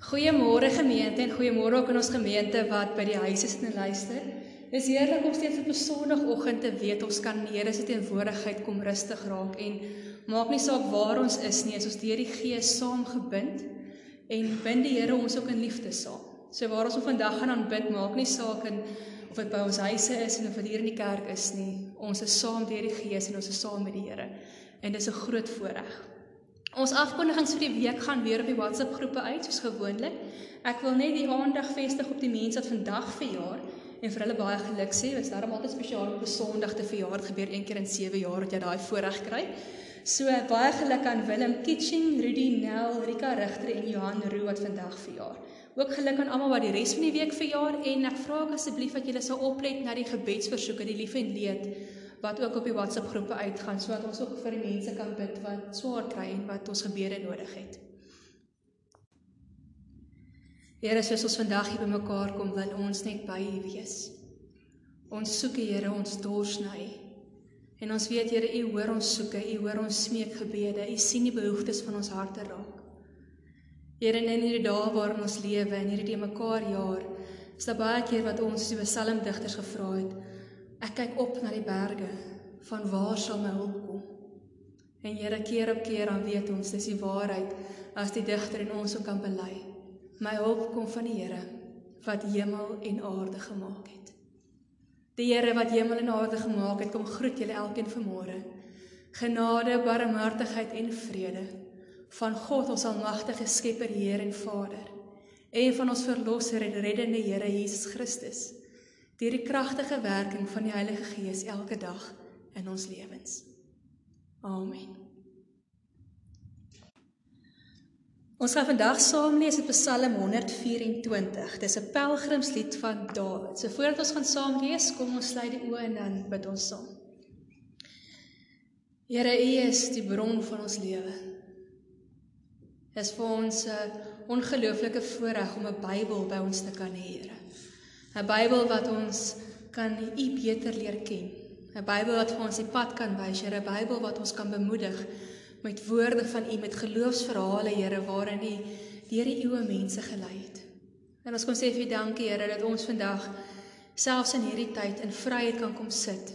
Goeiemôre gemeente en goeiemôre ook aan ons gemeente wat by die huis is en luister. Dis heerlik om steeds op 'n Sondagoggend te weet ons kan in Here se teenwoordigheid kom rustig raak en maak nie saak waar ons is nie, as ons deur die Gees saamgebind en bind die Here ons ook in liefde saam. So waar ons vandag gaan aanbid, maak nie saak in of dit by ons huise is en of dit hier in die kerk is nie. Ons is saam deur die Gees en ons is saam met die Here. En dis 'n groot voorreg. Ons afkondigings vir die week gaan weer op die WhatsApp groepe uit soos gewoonlik. Ek wil net die aandag vestig op die mense wat vandag verjaar en vir hulle baie geluk sê. Dit is daarom altyd spesiaal op 'n Sondag te verjaar. Dit gebeur een keer in 7 jaar dat jy daai voorreg kry. So baie geluk aan Willem Kitching, Rudy Nel, Rika Rigter en Johan Roo wat vandag verjaar. Ook geluk aan almal wat die res van die week verjaar en ek vra asseblief dat julle sal oplet na die gebedsversoeke, die lief en leed wat ook op die WhatsApp groepe uitgaan sodat ons ook vir die mense kan bid wat swaar kry en wat ons gebede nodig het. Here, soos ons vandag hier bymekaar kom, wil ons net by U wees. Ons soek U, Here, ons dors na U. En ons weet Here, U hoor ons soeke, U hoor ons smeekgebede, U sien die behoeftes van ons harte raak. Here, in hierdie dae waarin ons lewe en hierdie mekaar jaar, is daar baie keer wat ons die psalmdigters gevra het, Ek kyk op na die berge, van waar sal my hulp kom? En Here keer op keer dan weet ons dis die waarheid as die digter en ons ook kan bely. My hulp kom van die Here wat hemel en aarde gemaak het. Die Here wat hemel en aarde gemaak het, kom groet julle elkeen vanmôre. Genade, barmhartigheid en vrede van God ons almagtige Skepper, Heer en Vader en van ons verlosser en reddende Here Jesus Christus deur die kragtige werking van die Heilige Gees elke dag in ons lewens. Amen. Ons gaan vandag saam lees uit Psalm 124. Dis 'n pelgrimslied van Dawid. So voordat ons gaan saam lees, kom ons sluit die oë en dan bid ons saam. Here, U is die bron van ons lewe. Dit is vir ons 'n ongelooflike voorreg om 'n Bybel by ons te kan hê, Here. 'n Bybel wat ons kan U beter leer ken. 'n Bybel wat vir ons die pad kan wys, Here, 'n Bybel wat ons kan bemoedig met woorde van U, met geloofsverhale, Here, waarin U deur die eeue mense gelei het. En ons kom sê vir U dankie, Here, dat ons vandag selfs in hierdie tyd in vryheid kan kom sit.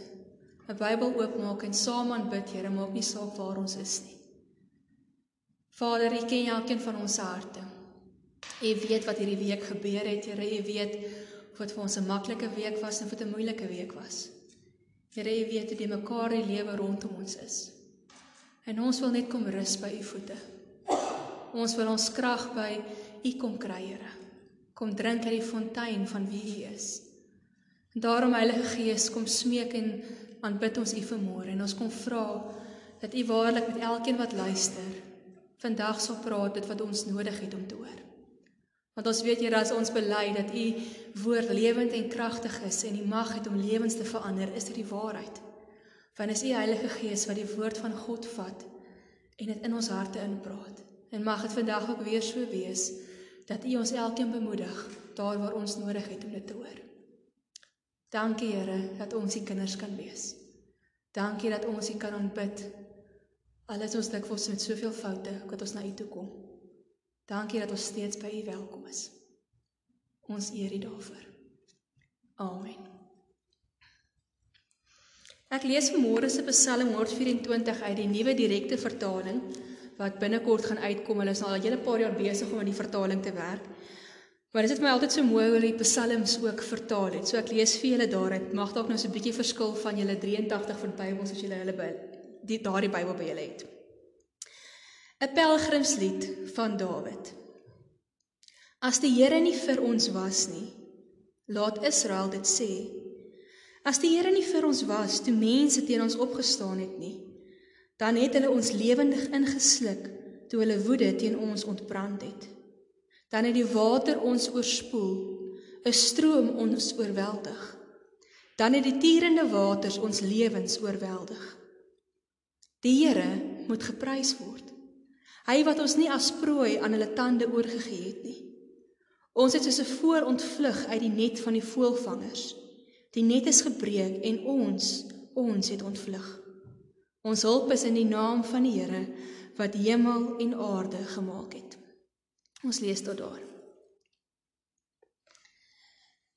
'n Bybel oopmaak en saam aanbid, Here, maak nie saak waar ons is nie. Vader, U ken elkeen van ons harte. U weet wat hierdie week gebeur het, Here. U weet of dit vir ons 'n maklike week was of dit 'n moeilike week was. Here, U weet hoe die mekaar die lewe rondom ons is. En ons wil net kom rus by U voete. Ons wil ons krag by U kom kry, Here. Kom drink uit die fontein van wie U is. En daarom Heilige Gees, kom smeek en aanbid ons U vanmôre en ons kom vra dat U waarlik met elkeen wat luister vandag sal praat dit wat ons nodig het om te hoor. Want ons weet Here as ons bely dat U woord lewend en kragtig is en die mag het om lewens te verander, is dit die waarheid. Want is U Heilige Gees wat die woord van God vat en dit in ons harte inpraat. En mag dit vandag ook weer so wees dat U ons elkeen bemoedig daar waar ons nodig het om dit te hoor. Dankie Here dat ons U kinders kan wees. Dankie dat ons U kan aanbid. Alles ons dikwels met soveel foute, dat ons na U toe kom. Dankie dat ons steeds by U welkom is. Ons eer U daarvoor. Amen. Ek lees vanmôre se Psalm 124 uit die nuwe direkte vertaling wat binnekort gaan uitkom. Hulle is al 'n hele paar jaar besig om aan die vertaling te werk. Maar dit is my altyd so mooi hoe die psalms ook vertaal het. So ek lees vir julle daaruit. Mag dalk nou so 'n bietjie verskil van julle 83 van Bybels as julle hulle by die daardie Bybel by julle het. 'n Pelgrimslied van Dawid. As die Here nie vir ons was nie, laat Israel dit sê. As die Here nie vir ons was toe mense teen ons opgestaan het nie, dan het hulle ons lewendig ingesluk toe hulle woede teen ons ontbrand het. Dan het die water ons oorspoel, 'n stroom ons oorweldig. Dan het die tierende waters ons lewens oorweldig. Die Here moet geprys word. Hy wat ons nie as prooi aan hulle tande oorgegee het nie. Ons het soos 'n voor ontvlug uit die net van die voëlvangers. Die net is gebreek en ons, ons het ontvlug. Ons hulp is in die naam van die Here wat hemel en aarde gemaak het. Ons lees tot daar.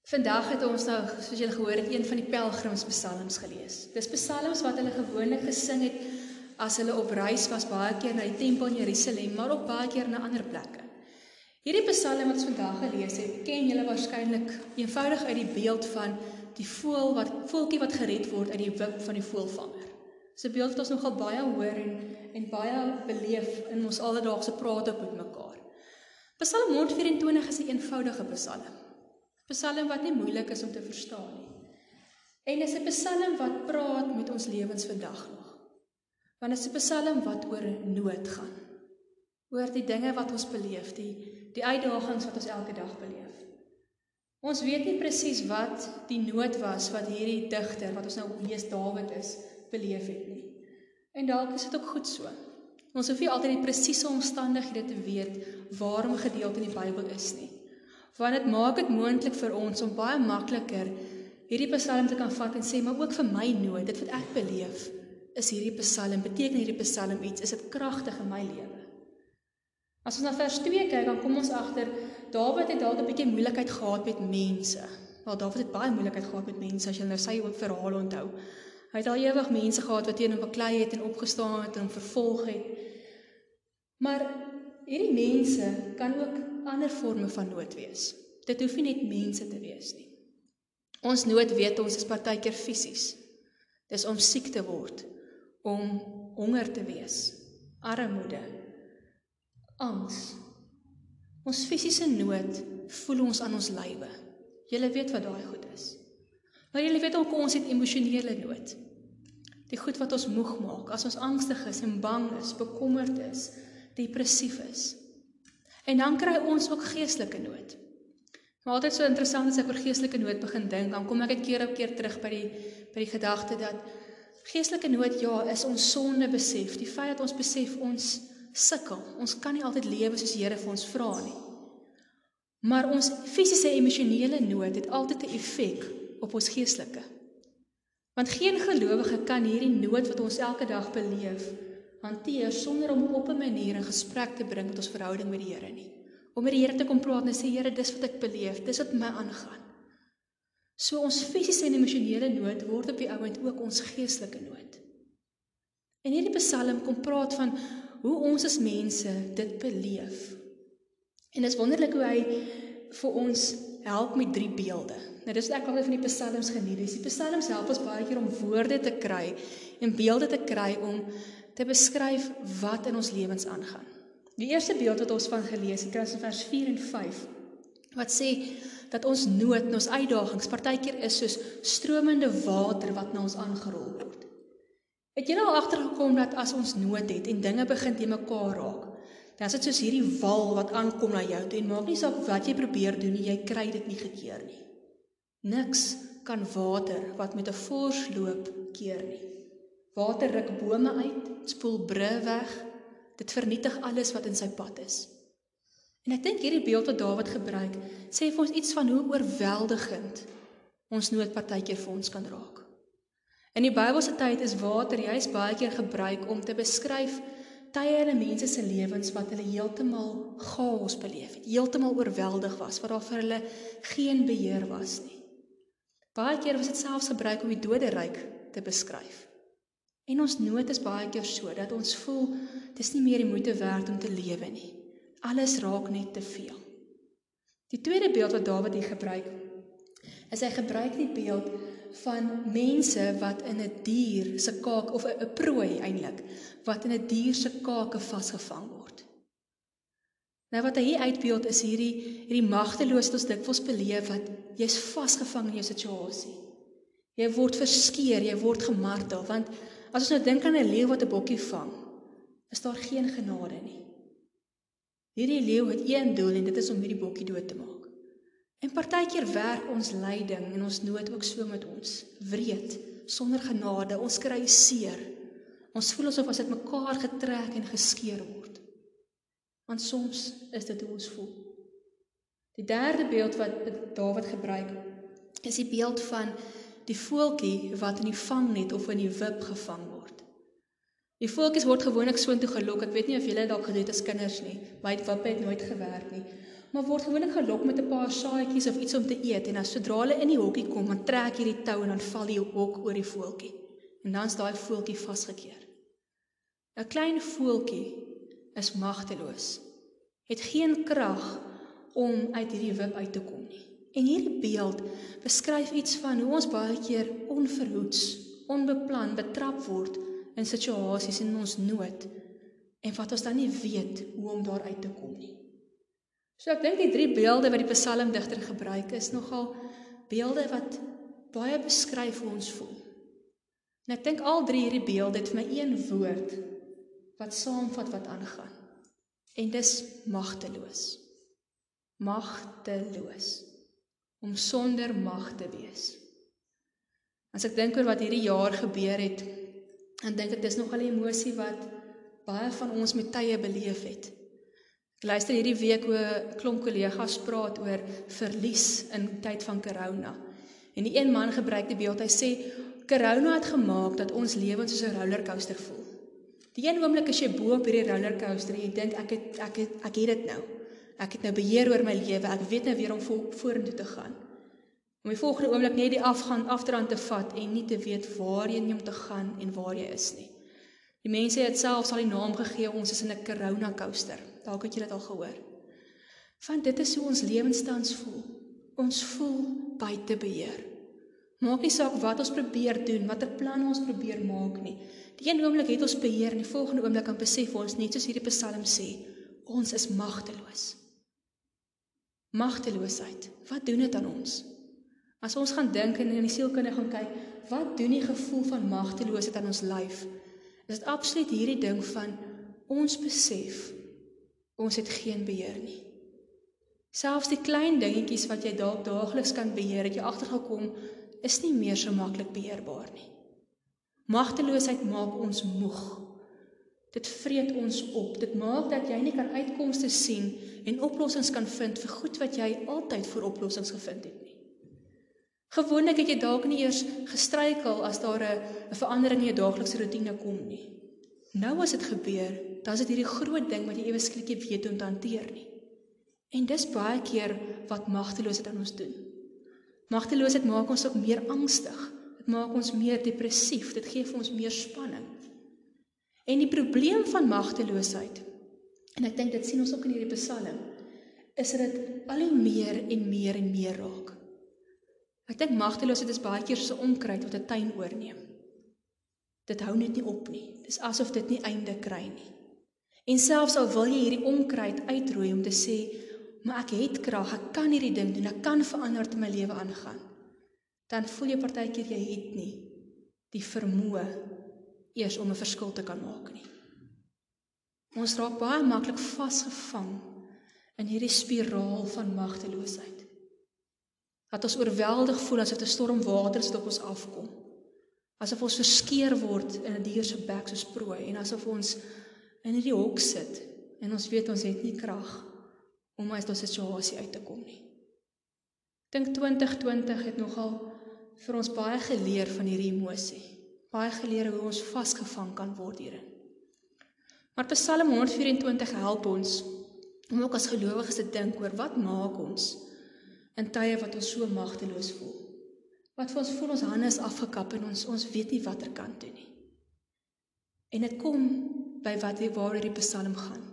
Vandag het ons nou, soos julle gehoor het, een van die pelgrimspsalms gelees. Dis psalms wat hulle gewoonlik gesing het as hulle op reis was baie keer na die tempel in Jerusalem, maar ook baie keer na ander plekke. Hierdie psalm wat ons vandag gelees het, ken julle waarskynlik eenvoudig uit die beeld van die voël wat voeltjie wat gered word uit die wip van die voëlvanger. Dis 'n beeld wat ons nogal baie hoor en en baie beleef in ons alledaagse praat op met mekaar. Psalm 124 is 'n eenvoudige psalm. Psalm wat nie moeilik is om te verstaan nie. En dis 'n psalm wat praat met ons lewens vandag nog. Want dit is 'n psalm wat oor nood gaan. Oor die dinge wat ons beleef, die die uitdagings wat ons elke dag beleef. Ons weet nie presies wat die nood was wat hierdie digter wat ons nou lees Dawid is, beleef het nie. En dalk is dit ook goed so. Ons hoef nie altyd die presiese omstandighede te weet waarom 'n gedeelte in die Bybel is nie want dit maak dit moontlik vir ons om baie makliker hierdie psalm te kan vat en sê maar ook vir my nood dit wat ek beleef is hierdie psalm beteken hierdie psalm iets is dit kragtig in my lewe As ons na vers 2 kyk dan kom ons agter Dawid het dalk 'n bietjie moeilikheid gehad met mense wel Dawid het baie moeilikheid gehad met mense as jy nou sy verhaal onthou Hy het al ewig mense gehad wat teen hom beklei het en opgestaan het en vervolg het Maar hierdie mense kan ook ander forme van nood wees. Dit hoef nie net mense te wees nie. Ons nood weet ons is partykeer fisies. Dis om siek te word, om honger te wees, armoede, angs. Ons fisiese nood voel ons aan ons lywe. Julle weet wat daai goed is. Maar julle weet ook ons het emosionele nood. Die goed wat ons moeg maak, as ons angstig is en bang is, bekommerd is, depressief is. En dan kry ons ook geestelike nood. Maar altyd so interessant as ek oor geestelike nood begin dink, dan kom ek net keer op keer terug by die by die gedagte dat geestelike nood ja, is ons sonde besef, die feit dat ons besef ons sukkel. Ons kan nie altyd lewe soos die Here vir ons vra nie. Maar ons fisiese emosionele nood het altyd 'n effek op ons geestelike. Want geen gelowige kan hierdie nood wat ons elke dag beleef hanteer sonder om op 'n manier 'n gesprek te bring met ons verhouding met die Here nie. Om met die Here te kom praat en sê Here, dis wat ek beleef, dis wat my aangaan. So ons fisiese en emosionele nood word op die ouend ook ons geestelike nood. En hierdie Psalm kom praat van hoe ons as mense dit beleef. En dit is wonderlik hoe hy vir ons help met drie beelde. Nou dis ek altyd van die psalms geniet. Die psalms help ons baie keer om woorde te kry en beelde te kry om te beskryf wat in ons lewens aangaan. Die eerste beeld wat ons van gelees het, kry vers 4 en 5 wat sê dat ons nood en ons uitdagings partykeer is soos stromende water wat na ons aangerol word. Het jy nou agtergekom dat as ons nood het en dinge begin te mekaar raak, dan is dit soos hierdie wal wat aankom na jou toe en maak nie saak wat jy probeer doen nie, jy kry dit nie gekeer nie. Niks kan water wat met 'n fors loop keer nie. Water ruk bome uit, spoel bru weg. Dit vernietig alles wat in sy pad is. En ek dink hierdie beeld wat Dawid gebruik, sê vir ons iets van hoe oorweldigend ons nood partykeer vir ons kan raak. In die Bybelse tyd is water juis baie keer gebruik om te beskryf tye in mense se lewens wat hulle heeltemal chaos beleef het, heeltemal oorweldig was, waar daar vir hulle geen beheer was nie. Baie keer was dit selfs gebruik om die doderyk te beskryf. En ons nood is baie keer so dat ons voel dis nie meer die moeite werd om te lewe nie. Alles raak net te veel. Die tweede beeld wat Dawid hier gebruik, is hy gebruik die beeld van mense wat in 'n dier se kaak of 'n prooi eintlik wat in 'n dier se kake vasgevang word. Nou wat hy hier uitbeeld is hierdie hierdie magteloosheid ons dikwels beleef wat jy's vasgevang in jou situasie. Jy word verskeer, jy word gemartel want As ons nou dink aan 'n leeu wat 'n bokkie vang, is daar geen genade nie. Hierdie leeu het een doel en dit is om hierdie bokkie dood te maak. En partykeer werk ons lyding en ons nood ook so met ons, wreed, sonder genade. Ons kry seer. Ons voel asof as dit mekaar getrek en geskeur word. Want soms is dit hoe ons voel. Die derde beeld wat Dawid gebruik, is die beeld van die voeltjie wat in die vangnet of in die wip gevang word. Die voeltjies word gewoonlik so intoe gelok. Ek weet nie of julle dalk gedoen het as kinders nie. My wippe het nooit gewerk nie. maar word gewoonlik gelok met 'n paar saaitjies of iets om te eet en as sodra hulle in die hokkie kom, dan trek jy die tou en dan val die hok oor die voeltjie. En dan's daai voeltjie vasgekeer. 'n Klein voeltjie is magteloos. Het geen krag om uit hierdie wip uit te kom nie. En hierdie beeld beskryf iets van hoe ons baie keer onverhoeds, onbeplan betrap word in situasies in ons nood en wat ons dan nie weet hoe om daar uit te kom nie. So ek dink die drie beelde wat die psalmdigter gebruik is nogal beelde wat baie beskryf hoe ons voel. En ek dink al drie hierdie beelde het vir my een woord wat saamvat wat aangaan. En dis magteloos. Magteloos. Om sonder mag te wees. As ek dink oor wat hierdie jaar gebeur het, dan dink ek dis nogal 'n emosie wat baie van ons met tye beleef het. Ek luister hierdie week hoe 'n klomp kollegas praat oor verlies in tyd van corona. En die een man gebruik die beeld, hy sê corona het gemaak dat ons lewens soos 'n rollercoaster voel. Die een oomblik as jy bo op hierdie rollercoaster en jy dink ek het ek het ek het dit nou. Ek het nou beheer oor my lewe. Ek weet nou weer om vorentoe te gaan. Om die volgende oomblik net die afgaan afdrand te vat en nie te weet waarheen jy moet gaan en waar jy is nie. Die mense het selfs al die naam gegee ons is in 'n corona coaster. Dalk het jy dit al gehoor. Want dit is hoe ons lewenstans voel. Ons voel buite beheer. Maak nie saak wat ons probeer doen, watter planne ons probeer maak nie. Die een oomblik het ons beheer en die volgende oomblik kan besef ons net soos hierdie Psalm sê, ons is magteloos. Magteloosheid. Wat doen dit aan ons? As ons gaan dink en in die sielkunde gaan kyk, wat doen die gevoel van magteloosheid aan ons lyf? Is dit absoluut hierdie ding van ons besef ons het geen beheer nie. Selfs die klein dingetjies wat jy dalk daagliks kan beheer, het jy agtergekom is nie meer so maklik beheerbaar nie. Magteloosheid maak ons moeg. Dit vreet ons op. Dit maak dat jy nie kan uitkomste sien en oplossings kan vind vir goed wat jy altyd vir oplossings gevind het nie. Gewoonlik het jy dalk nie eers gestruikel as daar 'n verandering in jou daaglikse rotine kom nie. Nou as dit gebeur, dan is dit hierdie groot ding wat jy ewe skielik nie weet hoe om te hanteer nie. En dis baie keer wat magteloosheid aan ons doen. Magteloosheid maak ons ook meer angstig. Dit maak ons meer depressief. Dit gee vir ons meer spanning. En die probleem van magteloosheid en ek dink dit sien ons ook in hierdie Psalm is dat dit al hoe meer en meer en meer raak. Ek dink magteloosheid is baie keer so onkruid wat 'n tuin oorneem. Dit hou net nie op nie. Dis asof dit nie einde kry nie. En selfs al wil jy hierdie onkruid uitroei om te sê, maar ek het krag, ek kan hierdie ding doen, ek kan verander te my lewe aangaan. Dan voel jy partykeer jy het nie die vermoë eers om 'n verskil te kan maak nie. Ons raak baie maklik vasgevang in hierdie spiraal van magteloosheid dat ons oorweldig voel asof 'n storm water op ons afkom. Asof ons verskeer word in 'n dier se bek soos prooi en asof ons in hierdie hok sit en ons weet ons het nie krag om uit ons situasie uit te kom nie. Dink 2020 het nogal vir ons baie geleer van hierdie emosie. Baie geleer hoe ons vasgevang kan word hierin. Maar Psalm 124 help ons om ook as gelowiges te dink oor wat maak ons in tye wat ons so magteloos voel. Wat vir ons voel ons hande is afgekap en ons ons weet nie watter kant toe nie. En dit kom by wat hier waar hierdie Psalm gaan.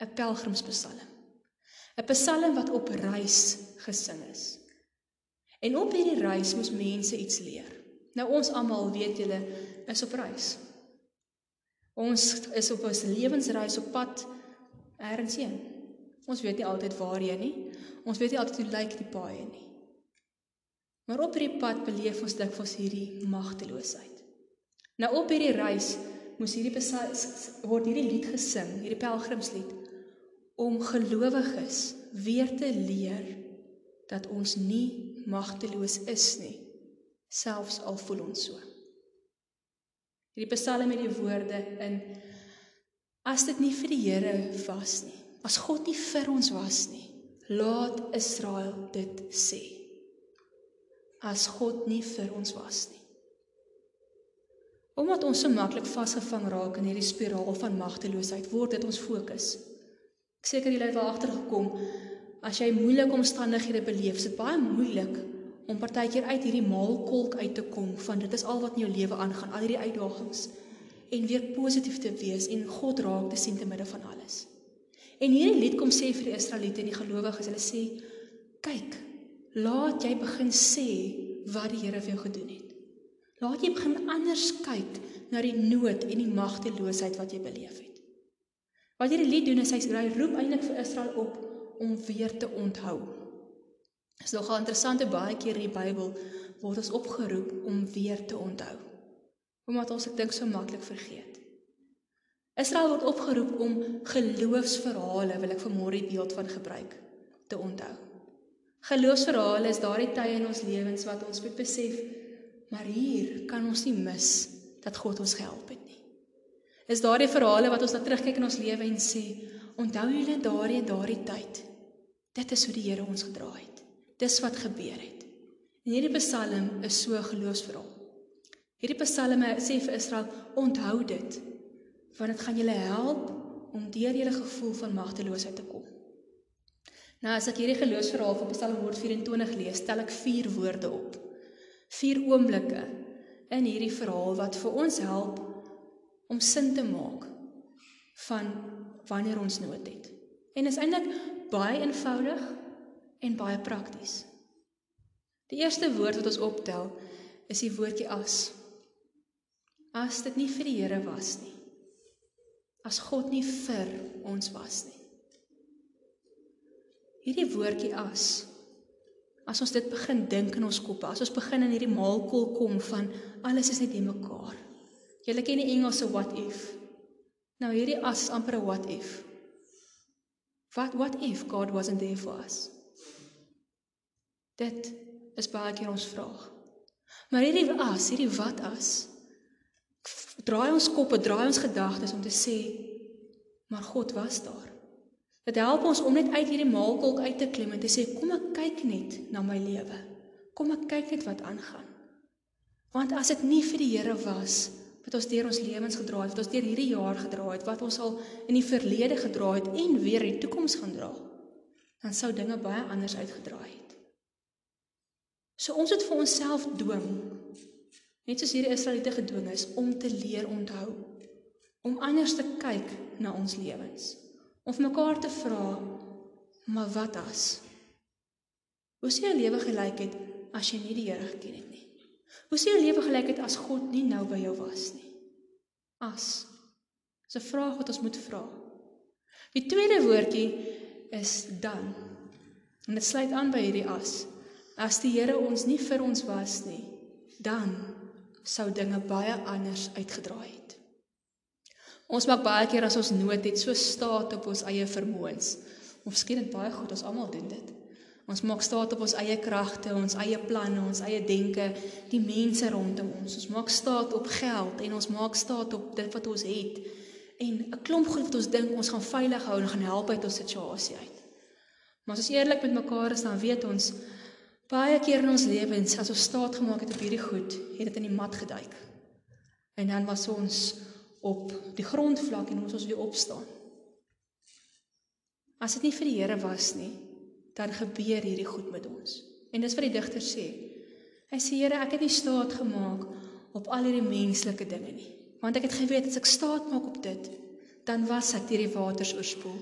'n Pelgrimspsalm. 'n Psalm wat op reis gesing is. En op hierdie reis moes mense iets leer. Nou ons almal weet julle is op reis. Ons is op 'n lewensreis op pad ergens heen. Ons weet nie altyd waarheen nie. Ons weet nie altyd hoe lyk die paaie nie. Maar op hierdie pad beleef ons dikwels hierdie magteloosheid. Nou op hierdie reis moes hierdie word hierdie lied gesing, hierdie pelgrimslied om gelowiges weer te leer dat ons nie magteloos is nie, selfs al voel ons so. Hierdie psalm het die woorde in as dit nie vir die Here was nie, as God nie vir ons was nie, laat Israel dit sê. As God nie vir ons was nie. Omdat ons so maklik vasgevang raak in hierdie spiraal van magteloosheid, word dit ons fokus. Ek seker julle het wel agtergekom as jy moeilike omstandighede beleef, is dit baie moeilik om partykeer uit hierdie maalkolk uit te kom van dit is al wat in jou lewe aangaan, al hierdie uitdagings en weer positief te wees en God raak te sien te midde van alles. En hierdie lied kom sê vir die Israeliete en die gelowiges, hulle sê kyk, laat jy begin sê wat die Here vir jou gedoen het. Laat jy begin anders kyk na die nood en die magteloosheid wat jy beleef het. Wat hierdie lied doen is hy roep eintlik vir Israel op om weer te onthou. Dit is nogal interessant baie keer in die Bybel word ons opgeroep om weer te onthou. Omdat ons dit so maklik vergeet. Israel word opgeroep om geloofsverhale, wil ek vir môre die beeld van gebruik, te onthou. Geloofsverhale is daardie tye in ons lewens wat ons moet besef, maar hier kan ons nie mis dat God ons gehelp het nie. Is daardie verhale wat ons na terugkyk in ons lewe en sê, onthou julle daardie daardie tyd. Dit is hoe die Here ons gedra het. Dis wat gebeur het. En hierdie Psalm is so geloofsverhaal. Hierdie Psalme sê vir Israel, onthou dit want dit gaan julle help om deur julle gevoel van magteloosheid te kom. Nou as ek hierdie geloofsverhaal van Psalm 124 lees, stel ek vier woorde op. Vier oomblikke in hierdie verhaal wat vir ons help om sin te maak van wanneer ons nood het. En is eintlik baie eenvoudig en baie prakties. Die eerste woord wat ons optel is die woordjie as. As dit nie vir die Here was nie as God nie vir ons was nie. Hierdie woordjie as as ons dit begin dink in ons koppe, as ons begin in hierdie maalkol kom van alles is net in mekaar. Julle ken die Engelse what if. Nou hierdie as amper 'n what if. What what if God wasn't there for us? Dit is baie keer ons vraag. Maar hierdie as, hierdie wat as draai ons koppe, draai ons gedagtes om te sê maar God was daar. Dit help ons om net uit hierdie maalkolk uit te klim en te sê kom ek kyk net na my lewe. Kom ek kyk net wat aangaan. Want as dit nie vir die Here was wat ons deur ons lewens gedra het, wat ons deur hierdie jaar gedra het, wat ons al in die verlede gedra het en weer in die toekoms gaan dra, dan sou dinge baie anders uitgedraai het. So ons het vir onsself dwing net soos hierdie Israeliete gedwing is om te leer onthou om anders te kyk na ons lewens om vir mekaar te vra maar wat as? Hoe sou jou lewe gelyk het as jy nie die Here geken het nie? Hoe sou jou lewe gelyk het as God nie nou by jou was nie? As is 'n vraag wat ons moet vra. Die tweede woordjie is dan. En dit sluit aan by hierdie as. As die Here ons nie vir ons was nie dan sou dinge baie anders uitgedraai het. Ons maak baie keer as ons nood het, so staat op ons eie vermoëns. Of skien dit baie goed, ons almal doen dit. Ons maak staat op ons eie kragte, ons eie planne, ons eie denke, die mense rondom ons. Ons maak staat op geld en ons maak staat op dit wat ons het. En 'n klomp goed wat ons dink ons gaan veilig hou en gaan help uit ons situasie uit. Maar as ons eerlik met mekaar is, dan weet ons Baie keer in ons lewens as ons staat gemaak het op hierdie goed, het dit in die mat geduik. En dan was ons op die grondvlak en ons moes weer opstaan. As dit nie vir die Here was nie, dan gebeur hierdie goed met ons. En dis wat die digter sê. Hy sê Here, ek het nie staat gemaak op al hierdie menslike dinge nie, want ek het geweet as ek staat maak op dit, dan was ek deur die waters oorspoel.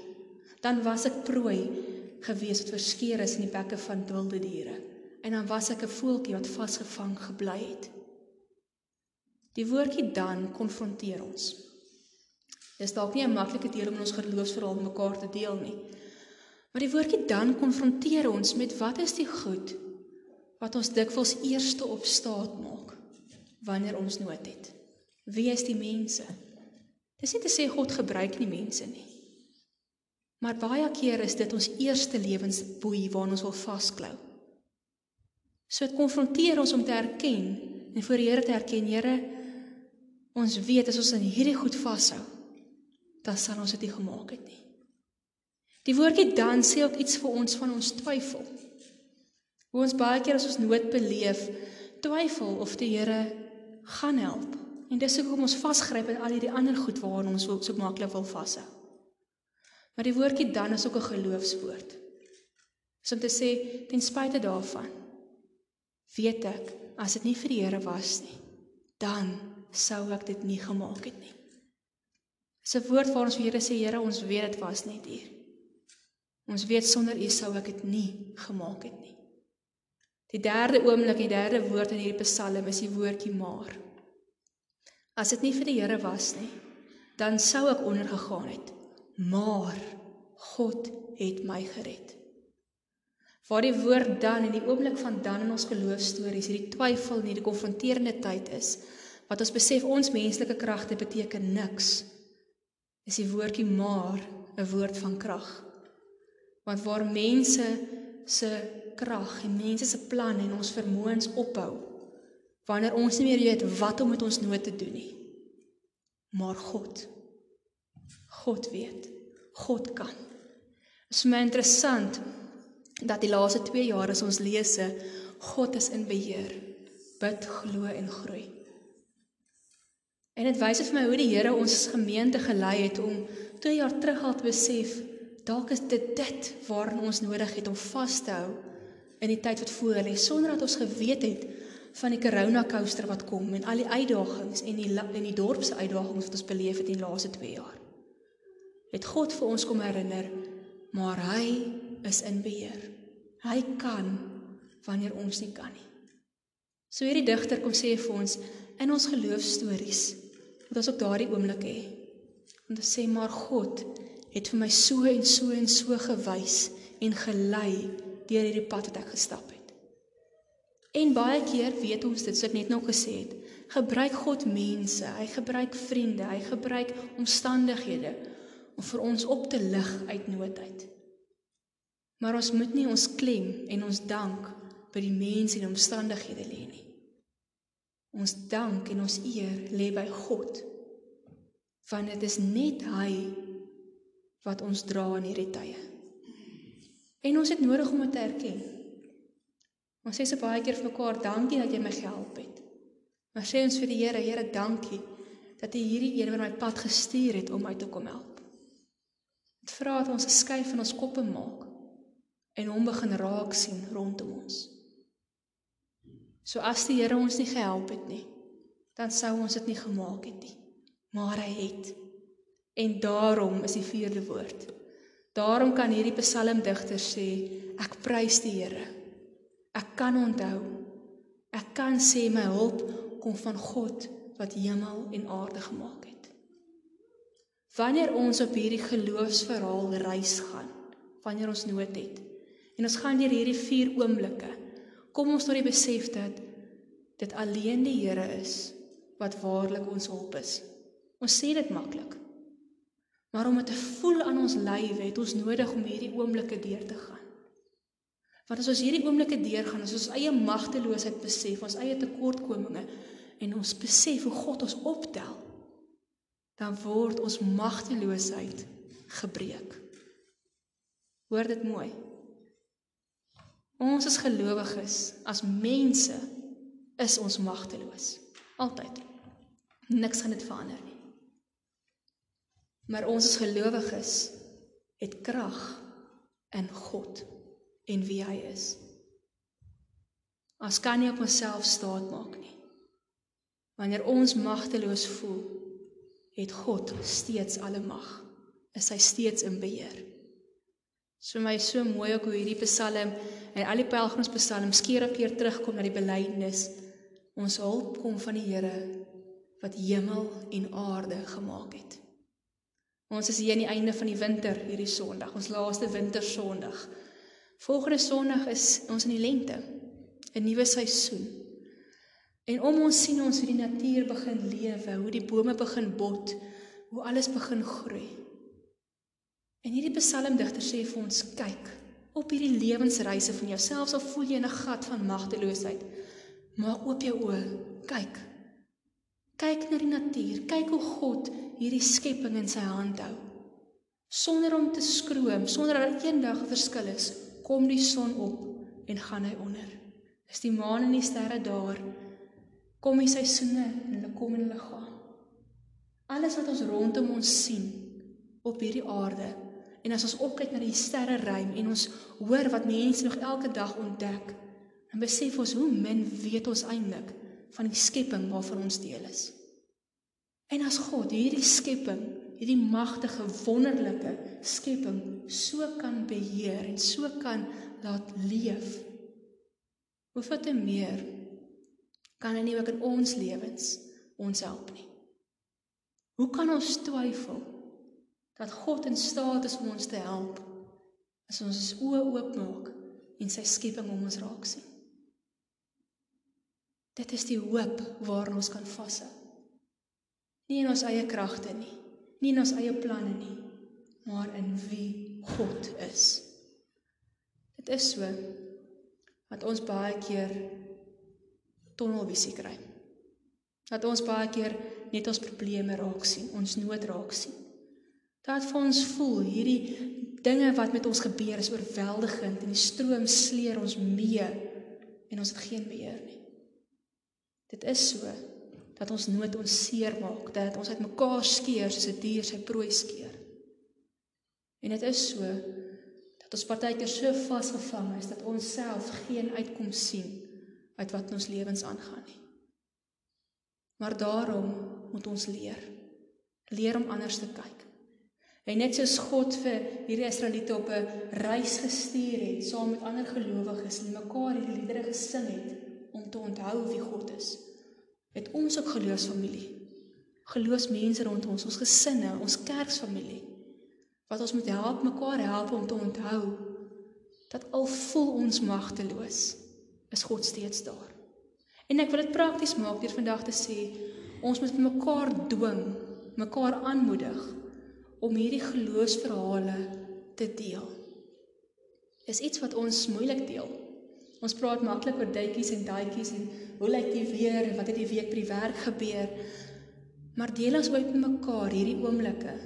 Dan was ek prooi gewees wat verskeer is in die bekke van wilde diere en dan was ek 'n voeltjie wat vasgevang gebly het. Die woordjie dan konfronteer ons. Dis dalk nie 'n maklike deel om ons geloofsverhaal mekaar te deel nie. Maar die woordjie dan konfronteer ons met wat is die goed wat ons dikwels eerste op staat maak wanneer ons nood het. Wie is die mense? Dis nie te sê God gebruik nie mense nie. Maar baie keer is dit ons eerste lewensboei waarna ons wil vasklou. So dit konfronteer ons om te erken en voor die Here te erken, Here, ons weet as ons aan hierdie goed vashou, dan sal ons dit nie gemaak het nie. Die woordjie dan sê ook iets vir ons van ons twyfel. Hoe ons baie keer as ons nood beleef, twyfel of die Here gaan help. En dis hoekom ons vasgryp in al hierdie ander goed waaraan ons so maklik wil vashou. Maar die woordjie dan is ook 'n geloofswoord. Is om te sê ten spyte daarvan weet ek as dit nie vir die Here was nie, dan sou ek dit nie gemaak het nie. Dis 'n woord waar ons vir Here sê Here, ons weet dit was net U. Ons weet sonder U sou ek dit nie gemaak het nie. Die derde oomblik, die derde woord in hierdie Psalm is die woordjie maar. As dit nie vir die Here was nie, dan sou ek ondergegaan het. Maar God het my gered. Waar die woord dan in die oomblik van dan in ons geloofstories, hierdie twyfel en hierdie konfronterende tyd is, wat ons besef ons menslike kragte beteken niks, is die woordjie maar 'n woord van krag. Want waar mense se krag en mense se planne en ons vermoëns ophou, wanneer ons nie meer weet wat om met ons nood te doen nie. Maar God God weet. God kan. Dit is my interessant dat die laaste 2 jaar as ons lees, God is in beheer. Bid, glo en groei. En dit wys vir my hoe die Here ons gemeente gelei het om 2 jaar terug al te besef dalk is dit dit waarna ons nodig het om vas te hou in die tyd wat voor lê sonder dat ons geweet het van die corona coaster wat kom en al die uitdagings en die en die dorp se uitdagings wat ons beleef het in die laaste 2 jaar. Het God vir ons kom herinner, maar hy is in beheer. Hy kan wanneer ons nie kan nie. So hierdie digter kom sê vir ons in ons geloofstories dat ons ook daardie oomblik hê om te sê maar God het vir my so en so en so gewys en gelei deur hierdie pad wat ek gestap het. En baie keer weet ons dit, soos ek net nog gesê het, gebruik God mense, hy gebruik vriende, hy gebruik omstandighede om vir ons op te lig uit nood uit. Maar ons moet nie ons klem en ons dank by die mense en omstandighede lê nie. Ons dank en ons eer lê by God. Want dit is net hy wat ons dra in hierdie tye. En ons het nodig om dit te erken. Ons sê so baie keer vir mekaar dankie dat jy my gehelp het. Maar sê ons vir die Here, Here, dankie dat U hierdie een oor my pad gestuur het om my te kom help. Dit vra dat ons 'n skuif in ons koppe maak en hom begin raak sien rondom ons. So as die Here ons nie gehelp het nie, dan sou ons dit nie gemaak het nie. Maar hy het. En daarom is die vierde woord. Daarom kan hierdie psalmdigter sê, ek prys die Here Ek kan onthou. Ek kan sê my hulp kom van God wat hemel en aarde gemaak het. Wanneer ons op hierdie geloofsverhaal reis gaan, wanneer ons nood het en ons gaan deur hierdie vier oomblikke, kom ons tot die besef dat dit alleen die Here is wat waarlik ons hulp is. Ons sê dit maklik. Maar om dit te voel aan ons lywe, het ons nodig om hierdie oomblikke deur te gaan. Want as ons hierdie oomblikke deurgaan, as ons eie magteloosheid besef, ons eie tekortkominge en ons besef hoe God ons optel, dan word ons magteloosheid gebreek. Hoor dit mooi. Ons as gelowiges, as mense, is ons magteloos. Altyd. Niks gaan dit verander nie. Maar ons as gelowiges het krag in God en wie hy is. Ons kan nie op onsself staat maak nie. Wanneer ons magteloos voel, het God steeds alle mag. Is hy steeds in beheer. So my so mooi ook hoe hierdie Psalm en al die pelgrimspsalms keer op keer terugkom na die belydenis. Ons hulp kom van die Here wat hemel en aarde gemaak het. Ons is hier aan die einde van die winter hierdie Sondag, ons laaste wintersondag. Volgende Sondag is ons in die lente, 'n nuwe seisoen. En om ons sien ons hoe die natuur begin lewe, hoe die bome begin bot, hoe alles begin groei. En hierdie psalmdigter sê vir ons: "Kyk op hierdie lewensreise van jouself, al voel jy in 'n gat van magteloosheid, maak oop jou oë, kyk. Kyk na die natuur, kyk hoe God hierdie skepping in sy hand hou. Sonder om te skroom, sonder dat eendag 'n verskil is, kom die son op en gaan hy onder. Is die maan en die sterre daar, kom die seisoene en hulle kom en hulle gaan. Alles wat ons rondom ons sien op hierdie aarde En as ons opkyk na die sterreruim en ons hoor wat mense nog elke dag ontdek, dan besef ons hoe min weet ons eintlik van die skepping waarvan ons deel is. En as God hierdie skepping, hierdie magtige, wonderlike skepping so kan beheer en so kan laat leef, hoeveel te meer kan hy nie ook in ons lewens ons help nie. Hoe kan ons twyfel dat God in staat is om ons te help as ons ons oë oopmaak en sy skepping om ons raak sien? Dit is die hoop waarna ons kan vashou. Nie in ons eie kragte nie, nie in ons eie planne nie, maar in wie God is. Dit is so dat ons baie keer tunnelvisie kry. Dat ons baie keer net ons probleme raak sien, ons nood raak sien. Dat vir ons voel hierdie dinge wat met ons gebeur is oorweldigend en die stroom sleer ons mee en ons het geen beheer nie. Dit is so dat ons nood ons seer maak, dat ons uitmekaar skeer soos 'n dier sy prooi skeer. En dit is so dat ons partykeer so vasgevang is dat ons self geen uitkoms sien uit wat in ons lewens aangaan nie. Maar daarom moet ons leer. Leer om anders te kyk. En net soos God vir hierdie Israeliete op 'n reis gestuur het saam met ander gelowiges en mekaar hierdie liedere gesing het om te onthou wie God is het ons ook geloofsfamilie. Geloofsmense rondom ons, ons gesinne, ons kerksfamilie wat ons moet help mekaar help om te onthou dat al voel ons magteloos, is God steeds daar. En ek wil dit prakties maak deur vandag te sê ons moet mekaar dwing, mekaar aanmoedig om hierdie geloofsverhale te deel. Is iets wat ons moeilik deel. Ons praat maklik oor duitjies en daadjies en hoe lyk die weer en wat het die week by die werk gebeur. Maar deel ons met mekaar hierdie oomblikke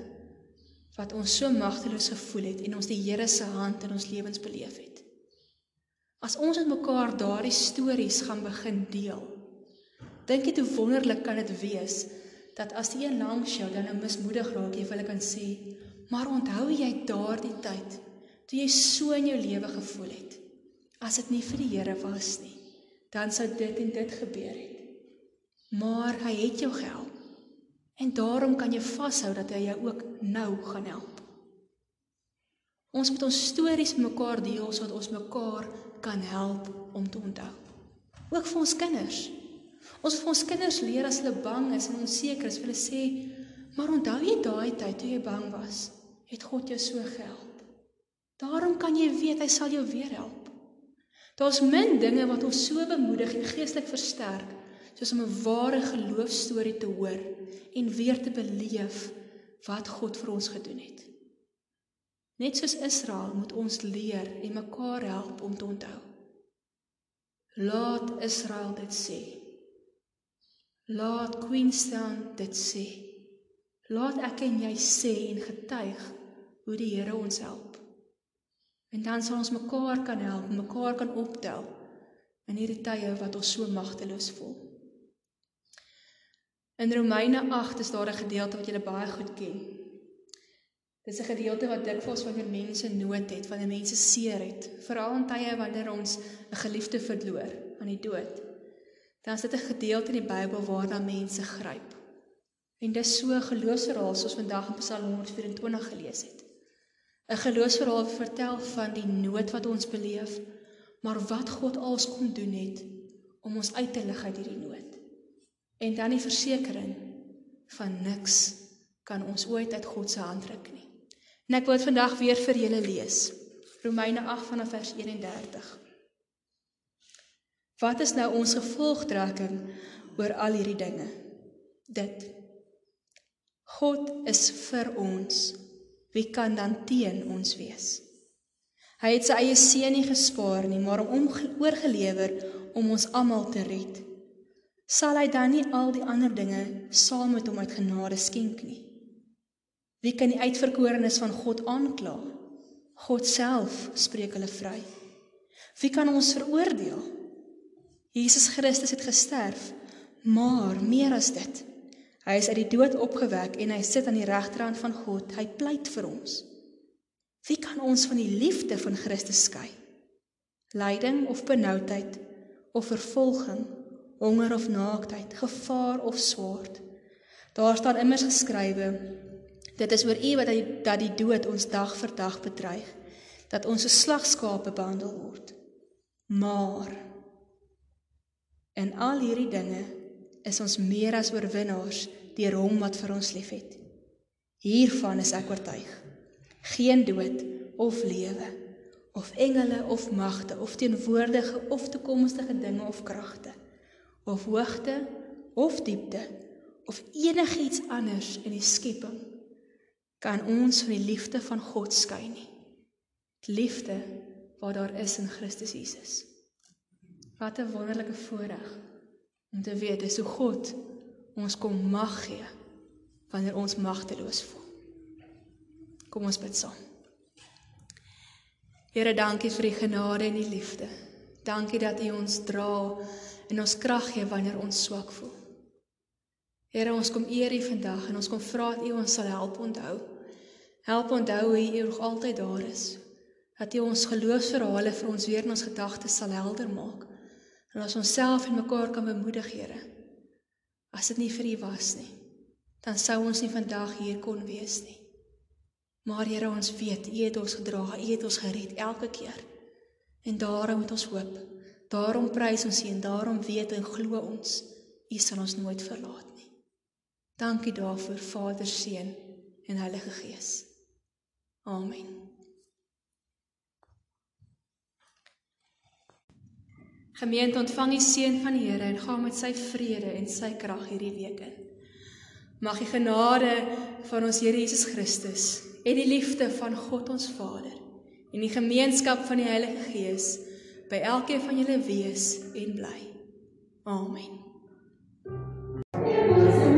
wat ons so magteloos gevoel het en ons die Here se hand in ons lewens beleef het. As ons met mekaar daardie stories gaan begin deel. Dink jy hoe wonderlik kan dit wees dat as die een langs jou dan 'n mismoedig raak jy wil kan sê, maar onthou jy daardie tyd toe jy so in jou lewe gevoel het as dit nie vir die Here was nie dan sou dit en dit gebeur het. Maar hy het jou gehelp. En daarom kan jy vashou dat hy jou ook nou gaan help. Ons moet ons stories mekaar deel sodat ons mekaar kan help om te onthou. Ook vir ons kinders. Ons vir ons kinders leer as hulle bang is en onseker is, hulle sê, "Maar onthou jy daai tyd toe jy bang was, het God jou so gehelp." Daarom kan jy weet hy sal jou weer help. Daar's min dinge wat ons so bemoedig en geestelik versterk soos om 'n ware geloofstorie te hoor en weer te beleef wat God vir ons gedoen het. Net soos Israel moet ons leer en mekaar help om te onthou. Laat Israel dit sê. Laat Queenstown dit sê. Laat ek en jy sê en getuig hoe die Here ons help. En dan sal ons mekaar kan help, mekaar kan optel in hierdie tye wat ons so magteloos voel. In Romeine 8 is daar 'n gedeelte wat julle baie goed ken. Dis 'n gedeelte wat dikwels wanneer mense nood het, wanneer mense seer het, veral in tye wanneer ons 'n geliefde verloor aan die dood. Dan is dit 'n gedeelte in die Bybel waarna mense gryp. En dis so geloofsverhaal soos vandag in Psalm 124 gelees het. 'n geloofsverhaal vertel van die nood wat ons beleef, maar wat God als kon doen het om ons uit te lig uit hierdie nood. En dan die versekering van niks kan ons ooit uit God se hand ruk nie. En ek wil dit vandag weer vir julle lees. Romeine 8 vanaf vers 31. Wat is nou ons gevolgtrekking oor al hierdie dinge? Dit God is vir ons wie kan dan teen ons wees? Hy het sy eie seun nie gespaar nie, maar hom oorgelewer om ons almal te red. Sal hy dan nie al die ander dinge saam met hom uit genade skenk nie? Wie kan die uitverkorenes van God aankla? God self spreek hulle vry. Wie kan ons veroordeel? Jesus Christus het gesterf, maar meer as dit, Hy is uit die dood opgewek en hy sit aan die regterhand van God. Hy pleit vir ons. Wie kan ons van die liefde van Christus skei? Lyding of benoudheid of vervolging, honger of naaktheid, gevaar of swaard? Daar staan immers geskrywe: Dit is oor U wat die, dat die dood ons dag vir dag bedreig, dat ons as slagskape behandel word. Maar in al hierdie dinge is ons meer as oorwinnaars deur hom wat vir ons liefhet. Hiervan is ek oortuig. Geen dood of lewe of engele of magte of teenwoordige of toekomstige dinge of kragte of hoogte of diepte of enigiets anders in die skepping kan ons van die liefde van God skei nie. Die liefde wat daar is in Christus Jesus. Wat 'n wonderlike voorreg om te weet dis hoe God ons kom mag gee wanneer ons magteloos voel. Kom ons bid saam. Here, dankie vir die genade en die liefde. Dankie dat U ons dra en ons krag gee wanneer ons swak voel. Here, ons kom eer U vandag en ons kom vra dat U ons sal help onthou. Help onthou hoe U nog altyd daar is. Dat U ons geloofsverhale vir ons weer in ons gedagtes sal helder maak. En as ons self en mekaar kan bemoedig, Here. As dit nie vir U was nie, dan sou ons nie vandag hier kon wees nie. Maar Here, ons weet U het ons gedra, U het ons gered elke keer. En daarom moet ons hoop. Daarom prys ons U en daarom weet en glo ons U sal ons nooit verlaat nie. Dankie daarvoor, Vader, Seun en Heilige Gees. Amen. Gemeente ontvang die seën van die Here en gaan met sy vrede en sy krag hierdie week in. Mag die genade van ons Here Jesus Christus en die liefde van God ons Vader en die gemeenskap van die Heilige Gees by elkeen van julle wees en bly. Amen. Ja,